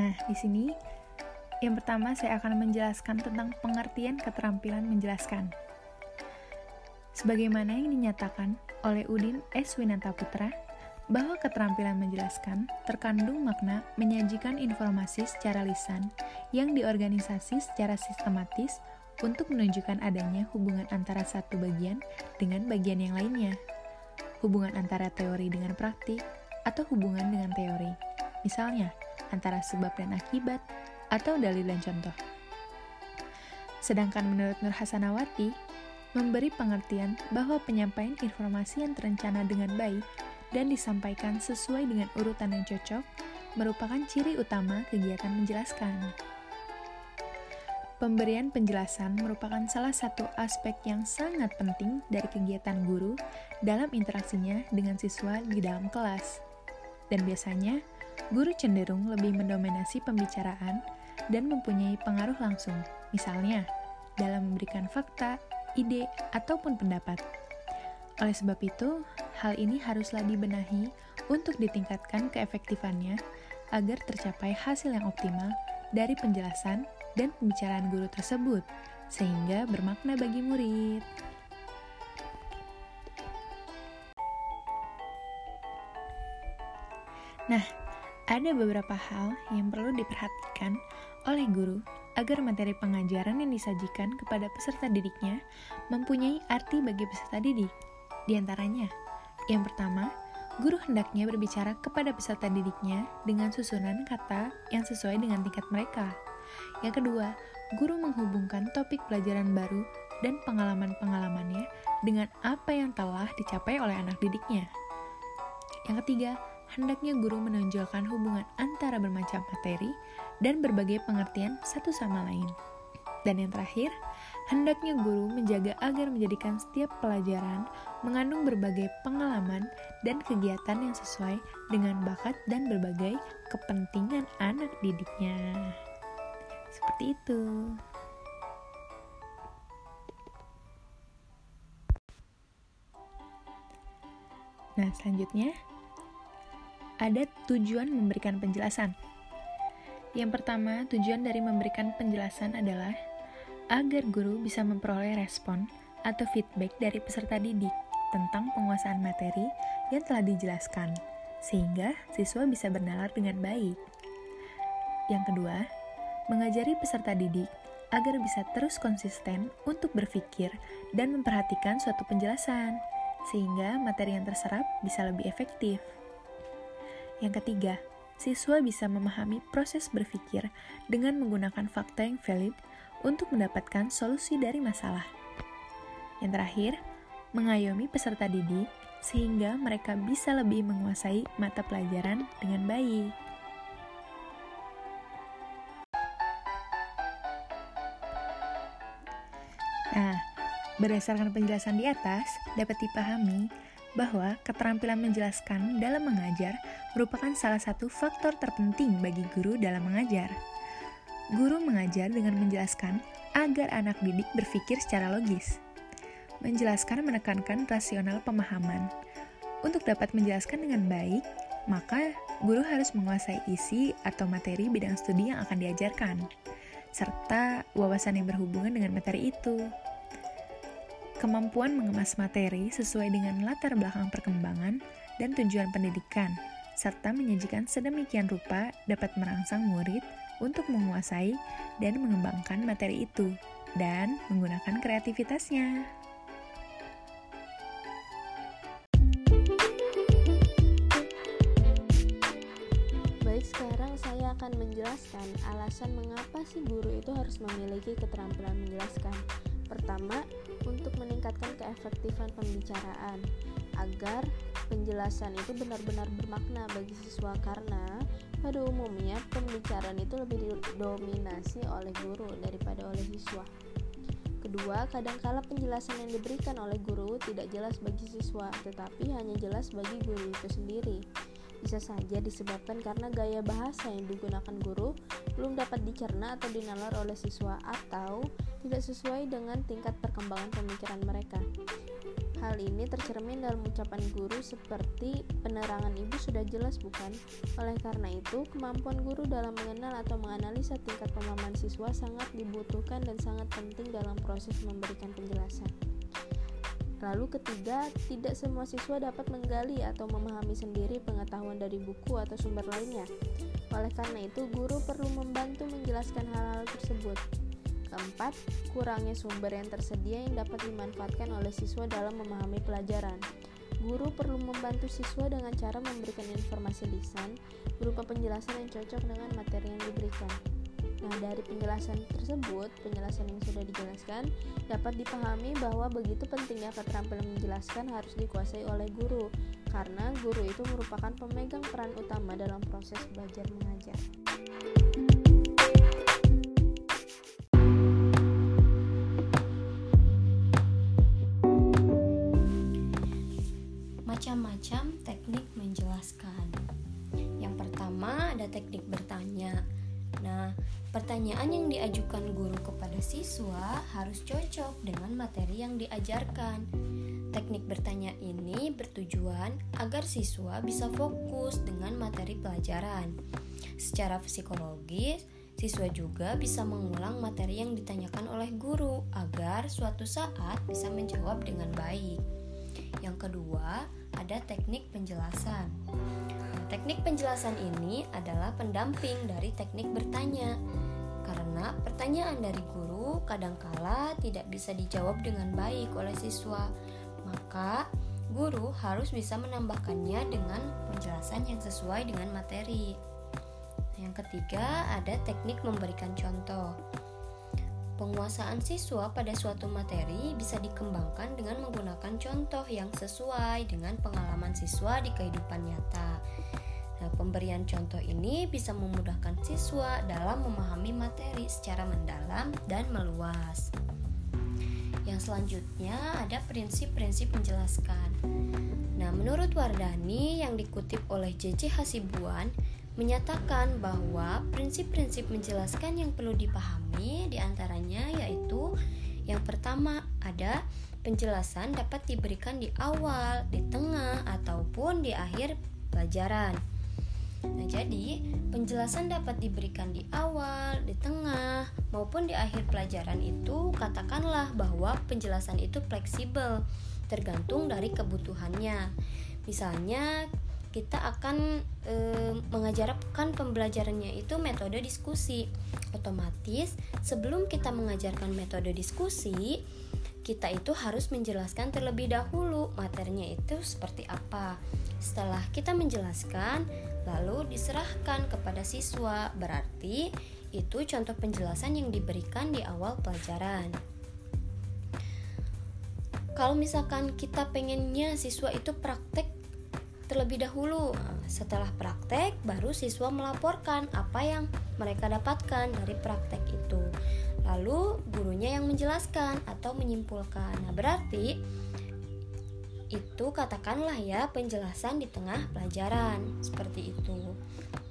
Nah, di sini yang pertama saya akan menjelaskan tentang pengertian keterampilan menjelaskan. Sebagaimana yang dinyatakan oleh Udin S. Winanta Putra, bahwa keterampilan menjelaskan terkandung makna menyajikan informasi secara lisan yang diorganisasi secara sistematis untuk menunjukkan adanya hubungan antara satu bagian dengan bagian yang lainnya, hubungan antara teori dengan praktik, atau hubungan dengan teori, misalnya antara sebab dan akibat, atau dalil dan contoh. Sedangkan menurut Nur Hasanawati, memberi pengertian bahwa penyampaian informasi yang terencana dengan baik dan disampaikan sesuai dengan urutan yang cocok merupakan ciri utama kegiatan menjelaskan. Pemberian penjelasan merupakan salah satu aspek yang sangat penting dari kegiatan guru dalam interaksinya dengan siswa di dalam kelas. Dan biasanya, guru cenderung lebih mendominasi pembicaraan dan mempunyai pengaruh langsung, misalnya dalam memberikan fakta, ide, ataupun pendapat. Oleh sebab itu, hal ini haruslah dibenahi untuk ditingkatkan keefektifannya agar tercapai hasil yang optimal dari penjelasan dan pembicaraan guru tersebut, sehingga bermakna bagi murid. Nah, ada beberapa hal yang perlu diperhatikan oleh guru agar materi pengajaran yang disajikan kepada peserta didiknya mempunyai arti bagi peserta didik. Di antaranya, yang pertama, guru hendaknya berbicara kepada peserta didiknya dengan susunan kata yang sesuai dengan tingkat mereka. Yang kedua, guru menghubungkan topik pelajaran baru dan pengalaman-pengalamannya dengan apa yang telah dicapai oleh anak didiknya. Yang ketiga, hendaknya guru menonjolkan hubungan antara bermacam materi dan berbagai pengertian satu sama lain. Dan yang terakhir, hendaknya guru menjaga agar menjadikan setiap pelajaran mengandung berbagai pengalaman dan kegiatan yang sesuai dengan bakat dan berbagai kepentingan anak didiknya. Seperti itu. Nah, selanjutnya ada tujuan memberikan penjelasan. Yang pertama, tujuan dari memberikan penjelasan adalah agar guru bisa memperoleh respon atau feedback dari peserta didik tentang penguasaan materi yang telah dijelaskan, sehingga siswa bisa bernalar dengan baik. Yang kedua, mengajari peserta didik agar bisa terus konsisten untuk berpikir dan memperhatikan suatu penjelasan, sehingga materi yang terserap bisa lebih efektif. Yang ketiga, siswa bisa memahami proses berpikir dengan menggunakan fakta yang valid untuk mendapatkan solusi dari masalah. Yang terakhir, mengayomi peserta didik sehingga mereka bisa lebih menguasai mata pelajaran dengan baik. Nah, berdasarkan penjelasan di atas, dapat dipahami bahwa keterampilan menjelaskan dalam mengajar merupakan salah satu faktor terpenting bagi guru dalam mengajar. Guru mengajar dengan menjelaskan agar anak didik berpikir secara logis. Menjelaskan menekankan rasional pemahaman. Untuk dapat menjelaskan dengan baik, maka guru harus menguasai isi atau materi bidang studi yang akan diajarkan, serta wawasan yang berhubungan dengan materi itu kemampuan mengemas materi sesuai dengan latar belakang perkembangan dan tujuan pendidikan, serta menyajikan sedemikian rupa dapat merangsang murid untuk menguasai dan mengembangkan materi itu, dan menggunakan kreativitasnya. Baik, sekarang saya akan menjelaskan alasan mengapa si guru itu harus memiliki keterampilan menjelaskan. Pertama, untuk meningkatkan keefektifan pembicaraan agar penjelasan itu benar-benar bermakna bagi siswa karena pada umumnya pembicaraan itu lebih didominasi oleh guru daripada oleh siswa. Kedua, kadangkala penjelasan yang diberikan oleh guru tidak jelas bagi siswa, tetapi hanya jelas bagi guru itu sendiri. Bisa saja disebabkan karena gaya bahasa yang digunakan guru belum dapat dicerna atau dinalar oleh siswa atau tidak sesuai dengan tingkat perkembangan pemikiran mereka. Hal ini tercermin dalam ucapan guru seperti penerangan ibu sudah jelas bukan? Oleh karena itu, kemampuan guru dalam mengenal atau menganalisa tingkat pemahaman siswa sangat dibutuhkan dan sangat penting dalam proses memberikan penjelasan. Lalu ketiga, tidak semua siswa dapat menggali atau memahami sendiri pengetahuan dari buku atau sumber lainnya. Oleh karena itu, guru perlu membantu menjelaskan hal-hal tersebut. Keempat, kurangnya sumber yang tersedia yang dapat dimanfaatkan oleh siswa dalam memahami pelajaran. Guru perlu membantu siswa dengan cara memberikan informasi lisan berupa penjelasan yang cocok dengan materi yang diberikan. Nah, dari penjelasan tersebut, penjelasan yang sudah dijelaskan dapat dipahami bahwa begitu pentingnya keterampilan menjelaskan harus dikuasai oleh guru, karena guru itu merupakan pemegang peran utama dalam proses belajar mengajar. Menjelaskan. Yang pertama ada teknik bertanya. Nah, pertanyaan yang diajukan guru kepada siswa harus cocok dengan materi yang diajarkan. Teknik bertanya ini bertujuan agar siswa bisa fokus dengan materi pelajaran. Secara psikologis, siswa juga bisa mengulang materi yang ditanyakan oleh guru agar suatu saat bisa menjawab dengan baik. Yang kedua, ada teknik penjelasan. Teknik penjelasan ini adalah pendamping dari teknik bertanya. Karena pertanyaan dari guru kadangkala tidak bisa dijawab dengan baik oleh siswa, maka guru harus bisa menambahkannya dengan penjelasan yang sesuai dengan materi. Yang ketiga, ada teknik memberikan contoh. Penguasaan siswa pada suatu materi bisa dikembangkan dengan menggunakan contoh yang sesuai dengan pengalaman siswa di kehidupan nyata. Nah, pemberian contoh ini bisa memudahkan siswa dalam memahami materi secara mendalam dan meluas. Yang selanjutnya ada prinsip-prinsip menjelaskan. Nah, menurut Wardani yang dikutip oleh JJ Hasibuan, menyatakan bahwa prinsip-prinsip menjelaskan yang perlu dipahami di antaranya yaitu yang pertama ada penjelasan dapat diberikan di awal, di tengah, ataupun di akhir pelajaran. Nah, jadi penjelasan dapat diberikan di awal, di tengah, maupun di akhir pelajaran itu katakanlah bahwa penjelasan itu fleksibel, tergantung dari kebutuhannya. Misalnya, kita akan e, mengajarkan pembelajarannya itu metode diskusi. Otomatis sebelum kita mengajarkan metode diskusi, kita itu harus menjelaskan terlebih dahulu materinya itu seperti apa. Setelah kita menjelaskan, lalu diserahkan kepada siswa. Berarti itu contoh penjelasan yang diberikan di awal pelajaran. Kalau misalkan kita pengennya siswa itu praktek terlebih dahulu. Setelah praktek, baru siswa melaporkan apa yang mereka dapatkan dari praktek itu. Lalu gurunya yang menjelaskan atau menyimpulkan. Nah, berarti itu katakanlah ya penjelasan di tengah pelajaran seperti itu.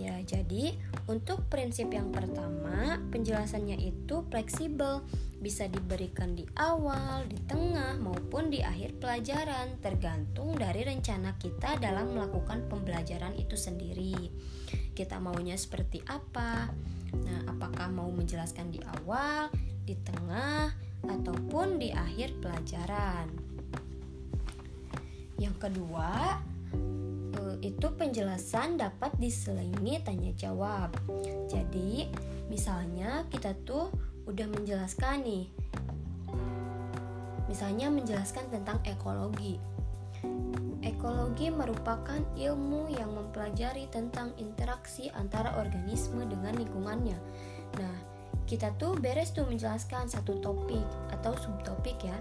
Ya, jadi untuk prinsip yang pertama, penjelasannya itu fleksibel, bisa diberikan di awal, di tengah, maupun di akhir pelajaran, tergantung dari rencana kita dalam melakukan pembelajaran itu sendiri. Kita maunya seperti apa? Nah, apakah mau menjelaskan di awal, di tengah, ataupun di akhir pelajaran? Yang kedua, itu penjelasan dapat diselingi tanya jawab. Jadi, misalnya kita tuh udah menjelaskan nih. Misalnya menjelaskan tentang ekologi. Ekologi merupakan ilmu yang mempelajari tentang interaksi antara organisme dengan lingkungannya. Nah, kita tuh beres tuh menjelaskan satu topik atau subtopik ya.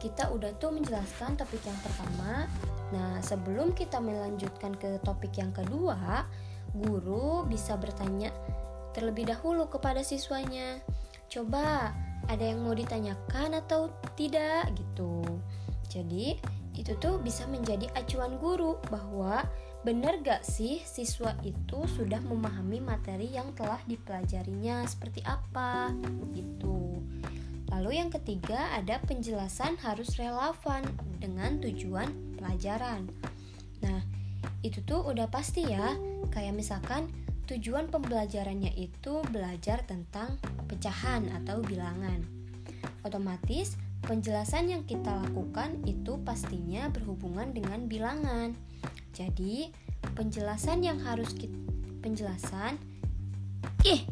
Kita udah tuh menjelaskan topik yang pertama, Nah, sebelum kita melanjutkan ke topik yang kedua, guru bisa bertanya terlebih dahulu kepada siswanya. Coba, ada yang mau ditanyakan atau tidak gitu. Jadi, itu tuh bisa menjadi acuan guru bahwa benar gak sih siswa itu sudah memahami materi yang telah dipelajarinya seperti apa gitu. Lalu yang ketiga ada penjelasan harus relevan dengan tujuan pelajaran. Nah, itu tuh udah pasti ya. Kayak misalkan tujuan pembelajarannya itu belajar tentang pecahan atau bilangan. Otomatis penjelasan yang kita lakukan itu pastinya berhubungan dengan bilangan. Jadi, penjelasan yang harus kita penjelasan ih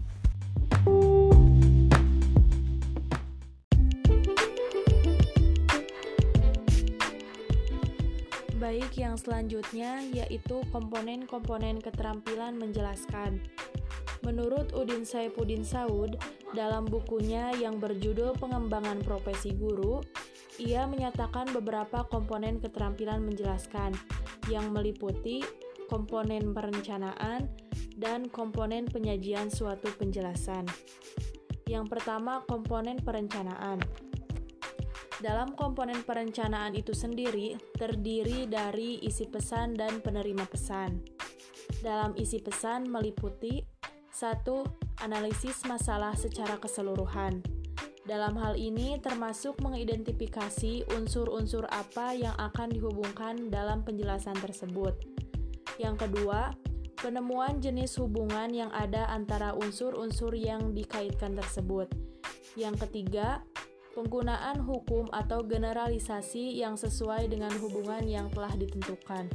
Baik, yang selanjutnya yaitu komponen-komponen keterampilan menjelaskan. Menurut Udin Saipudin Saud, dalam bukunya yang berjudul Pengembangan Profesi Guru, ia menyatakan beberapa komponen keterampilan menjelaskan yang meliputi komponen perencanaan dan komponen penyajian suatu penjelasan. Yang pertama, komponen perencanaan. Dalam komponen perencanaan itu sendiri terdiri dari isi pesan dan penerima pesan. Dalam isi pesan meliputi satu Analisis masalah secara keseluruhan. Dalam hal ini termasuk mengidentifikasi unsur-unsur apa yang akan dihubungkan dalam penjelasan tersebut. Yang kedua, penemuan jenis hubungan yang ada antara unsur-unsur yang dikaitkan tersebut. Yang ketiga, penggunaan hukum atau generalisasi yang sesuai dengan hubungan yang telah ditentukan.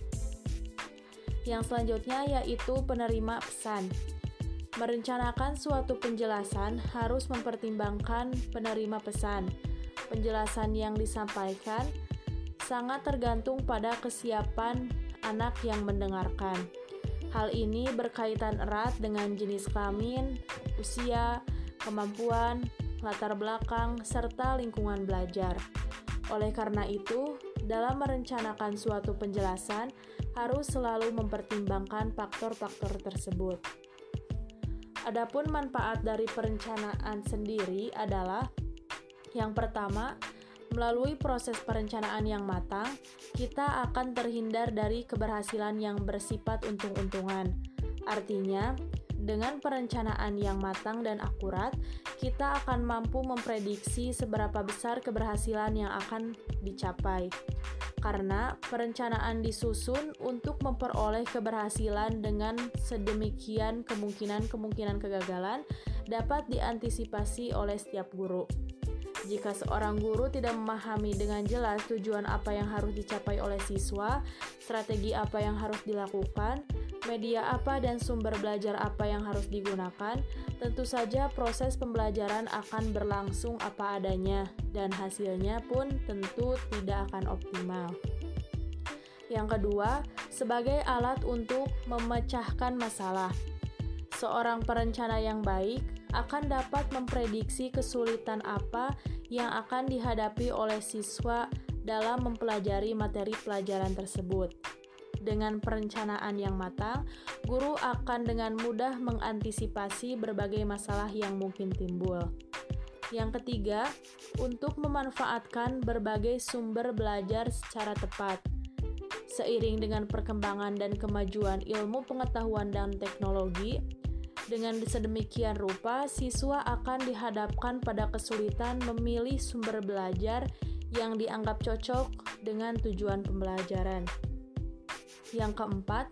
Yang selanjutnya yaitu penerima pesan. Merencanakan suatu penjelasan harus mempertimbangkan penerima pesan. Penjelasan yang disampaikan sangat tergantung pada kesiapan anak yang mendengarkan. Hal ini berkaitan erat dengan jenis kelamin, usia, kemampuan, latar belakang, serta lingkungan belajar. Oleh karena itu, dalam merencanakan suatu penjelasan, harus selalu mempertimbangkan faktor-faktor tersebut. Adapun manfaat dari perencanaan sendiri adalah yang pertama, melalui proses perencanaan yang matang, kita akan terhindar dari keberhasilan yang bersifat untung-untungan. Artinya, dengan perencanaan yang matang dan akurat, kita akan mampu memprediksi seberapa besar keberhasilan yang akan dicapai. Karena perencanaan disusun untuk memperoleh keberhasilan dengan sedemikian kemungkinan-kemungkinan kegagalan dapat diantisipasi oleh setiap guru. Jika seorang guru tidak memahami dengan jelas tujuan apa yang harus dicapai oleh siswa, strategi apa yang harus dilakukan, media apa dan sumber belajar apa yang harus digunakan, tentu saja proses pembelajaran akan berlangsung apa adanya dan hasilnya pun tentu tidak akan optimal. Yang kedua, sebagai alat untuk memecahkan masalah. Seorang perencana yang baik akan dapat memprediksi kesulitan apa yang akan dihadapi oleh siswa dalam mempelajari materi pelajaran tersebut dengan perencanaan yang matang, guru akan dengan mudah mengantisipasi berbagai masalah yang mungkin timbul. Yang ketiga, untuk memanfaatkan berbagai sumber belajar secara tepat. Seiring dengan perkembangan dan kemajuan ilmu pengetahuan dan teknologi, dengan sedemikian rupa siswa akan dihadapkan pada kesulitan memilih sumber belajar yang dianggap cocok dengan tujuan pembelajaran. Yang keempat,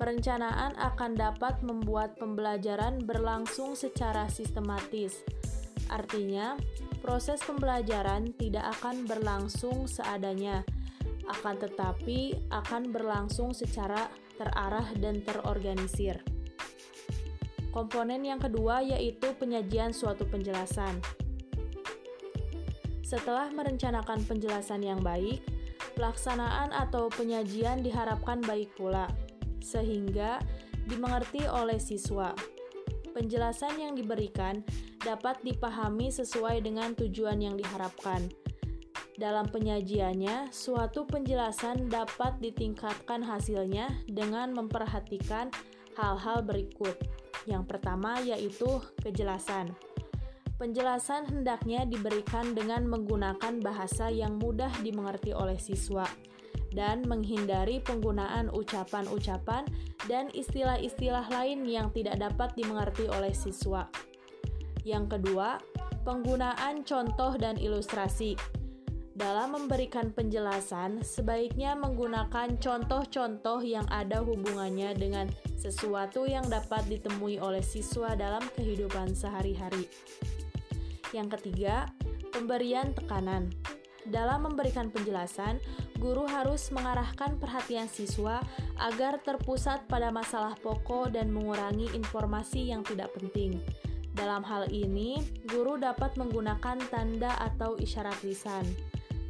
perencanaan akan dapat membuat pembelajaran berlangsung secara sistematis. Artinya, proses pembelajaran tidak akan berlangsung seadanya, akan tetapi akan berlangsung secara terarah dan terorganisir. Komponen yang kedua yaitu penyajian suatu penjelasan. Setelah merencanakan penjelasan yang baik, Pelaksanaan atau penyajian diharapkan baik pula, sehingga dimengerti oleh siswa. Penjelasan yang diberikan dapat dipahami sesuai dengan tujuan yang diharapkan. Dalam penyajiannya, suatu penjelasan dapat ditingkatkan hasilnya dengan memperhatikan hal-hal berikut. Yang pertama yaitu kejelasan. Penjelasan hendaknya diberikan dengan menggunakan bahasa yang mudah dimengerti oleh siswa dan menghindari penggunaan ucapan-ucapan dan istilah-istilah lain yang tidak dapat dimengerti oleh siswa. Yang kedua, Penggunaan contoh dan ilustrasi. Dalam memberikan penjelasan, sebaiknya menggunakan contoh-contoh yang ada hubungannya dengan sesuatu yang dapat ditemui oleh siswa dalam kehidupan sehari-hari. Yang ketiga, pemberian tekanan. Dalam memberikan penjelasan, guru harus mengarahkan perhatian siswa agar terpusat pada masalah pokok dan mengurangi informasi yang tidak penting. Dalam hal ini, guru dapat menggunakan tanda atau isyarat lisan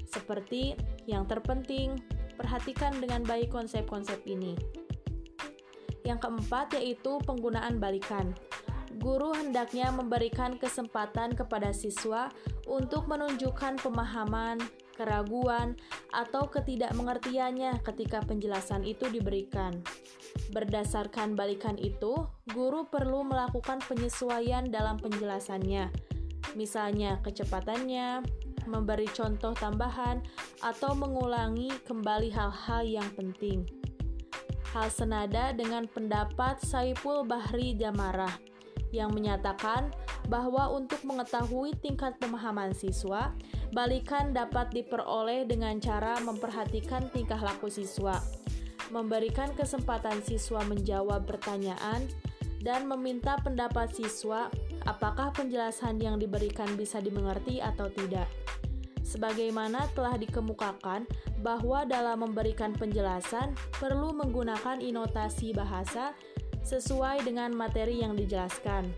seperti yang terpenting, perhatikan dengan baik konsep-konsep ini. Yang keempat yaitu penggunaan balikan. Guru hendaknya memberikan kesempatan kepada siswa untuk menunjukkan pemahaman, keraguan, atau ketidakmengertiannya ketika penjelasan itu diberikan. Berdasarkan balikan itu, guru perlu melakukan penyesuaian dalam penjelasannya, misalnya kecepatannya, memberi contoh tambahan, atau mengulangi kembali hal-hal yang penting. Hal senada dengan pendapat Saiful Bahri Jamarah yang menyatakan bahwa untuk mengetahui tingkat pemahaman siswa, balikan dapat diperoleh dengan cara memperhatikan tingkah laku siswa, memberikan kesempatan siswa menjawab pertanyaan, dan meminta pendapat siswa apakah penjelasan yang diberikan bisa dimengerti atau tidak. Sebagaimana telah dikemukakan bahwa dalam memberikan penjelasan perlu menggunakan inotasi bahasa sesuai dengan materi yang dijelaskan.